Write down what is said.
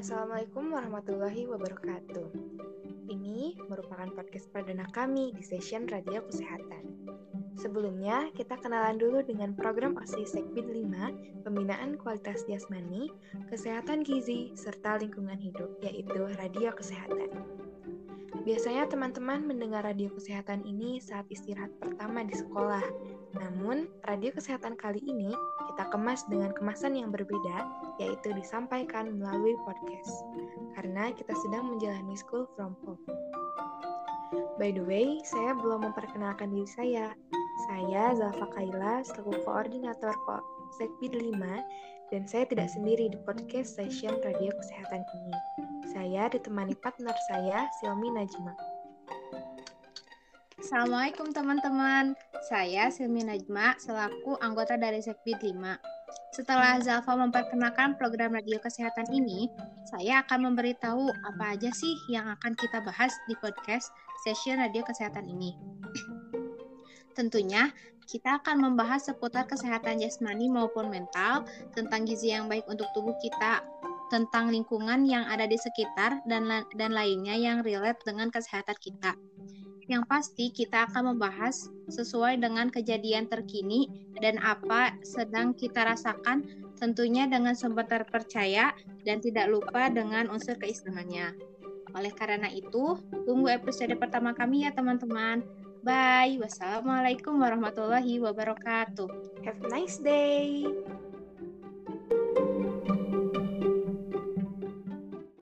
Assalamualaikum warahmatullahi wabarakatuh. Ini merupakan podcast perdana kami di session Radio Kesehatan. Sebelumnya, kita kenalan dulu dengan program OSI Sekbid 5, Pembinaan Kualitas Jasmani, Kesehatan Gizi, serta Lingkungan Hidup, yaitu Radio Kesehatan. Biasanya teman-teman mendengar radio kesehatan ini saat istirahat pertama di sekolah. Namun, radio kesehatan kali ini kita kemas dengan kemasan yang berbeda, yaitu disampaikan melalui podcast. Karena kita sedang menjalani school from home. By the way, saya belum memperkenalkan diri saya. Saya Zalfa Kaila, selaku koordinator Sekbid 5, dan saya tidak sendiri di podcast session radio kesehatan ini. Saya ditemani partner saya, Silmi Najma. Assalamualaikum teman-teman. Saya Silmi Najma selaku anggota dari Sekbid 5. Setelah Zalfa memperkenalkan program radio kesehatan ini, saya akan memberitahu apa aja sih yang akan kita bahas di podcast session radio kesehatan ini. Tentunya, kita akan membahas seputar kesehatan jasmani maupun mental, tentang gizi yang baik untuk tubuh kita, tentang lingkungan yang ada di sekitar dan dan lainnya yang relate dengan kesehatan kita. Yang pasti kita akan membahas sesuai dengan kejadian terkini dan apa sedang kita rasakan tentunya dengan sumber terpercaya dan tidak lupa dengan unsur keislamannya. Oleh karena itu, tunggu episode pertama kami ya teman-teman. Bye. Wassalamualaikum warahmatullahi wabarakatuh. Have a nice day.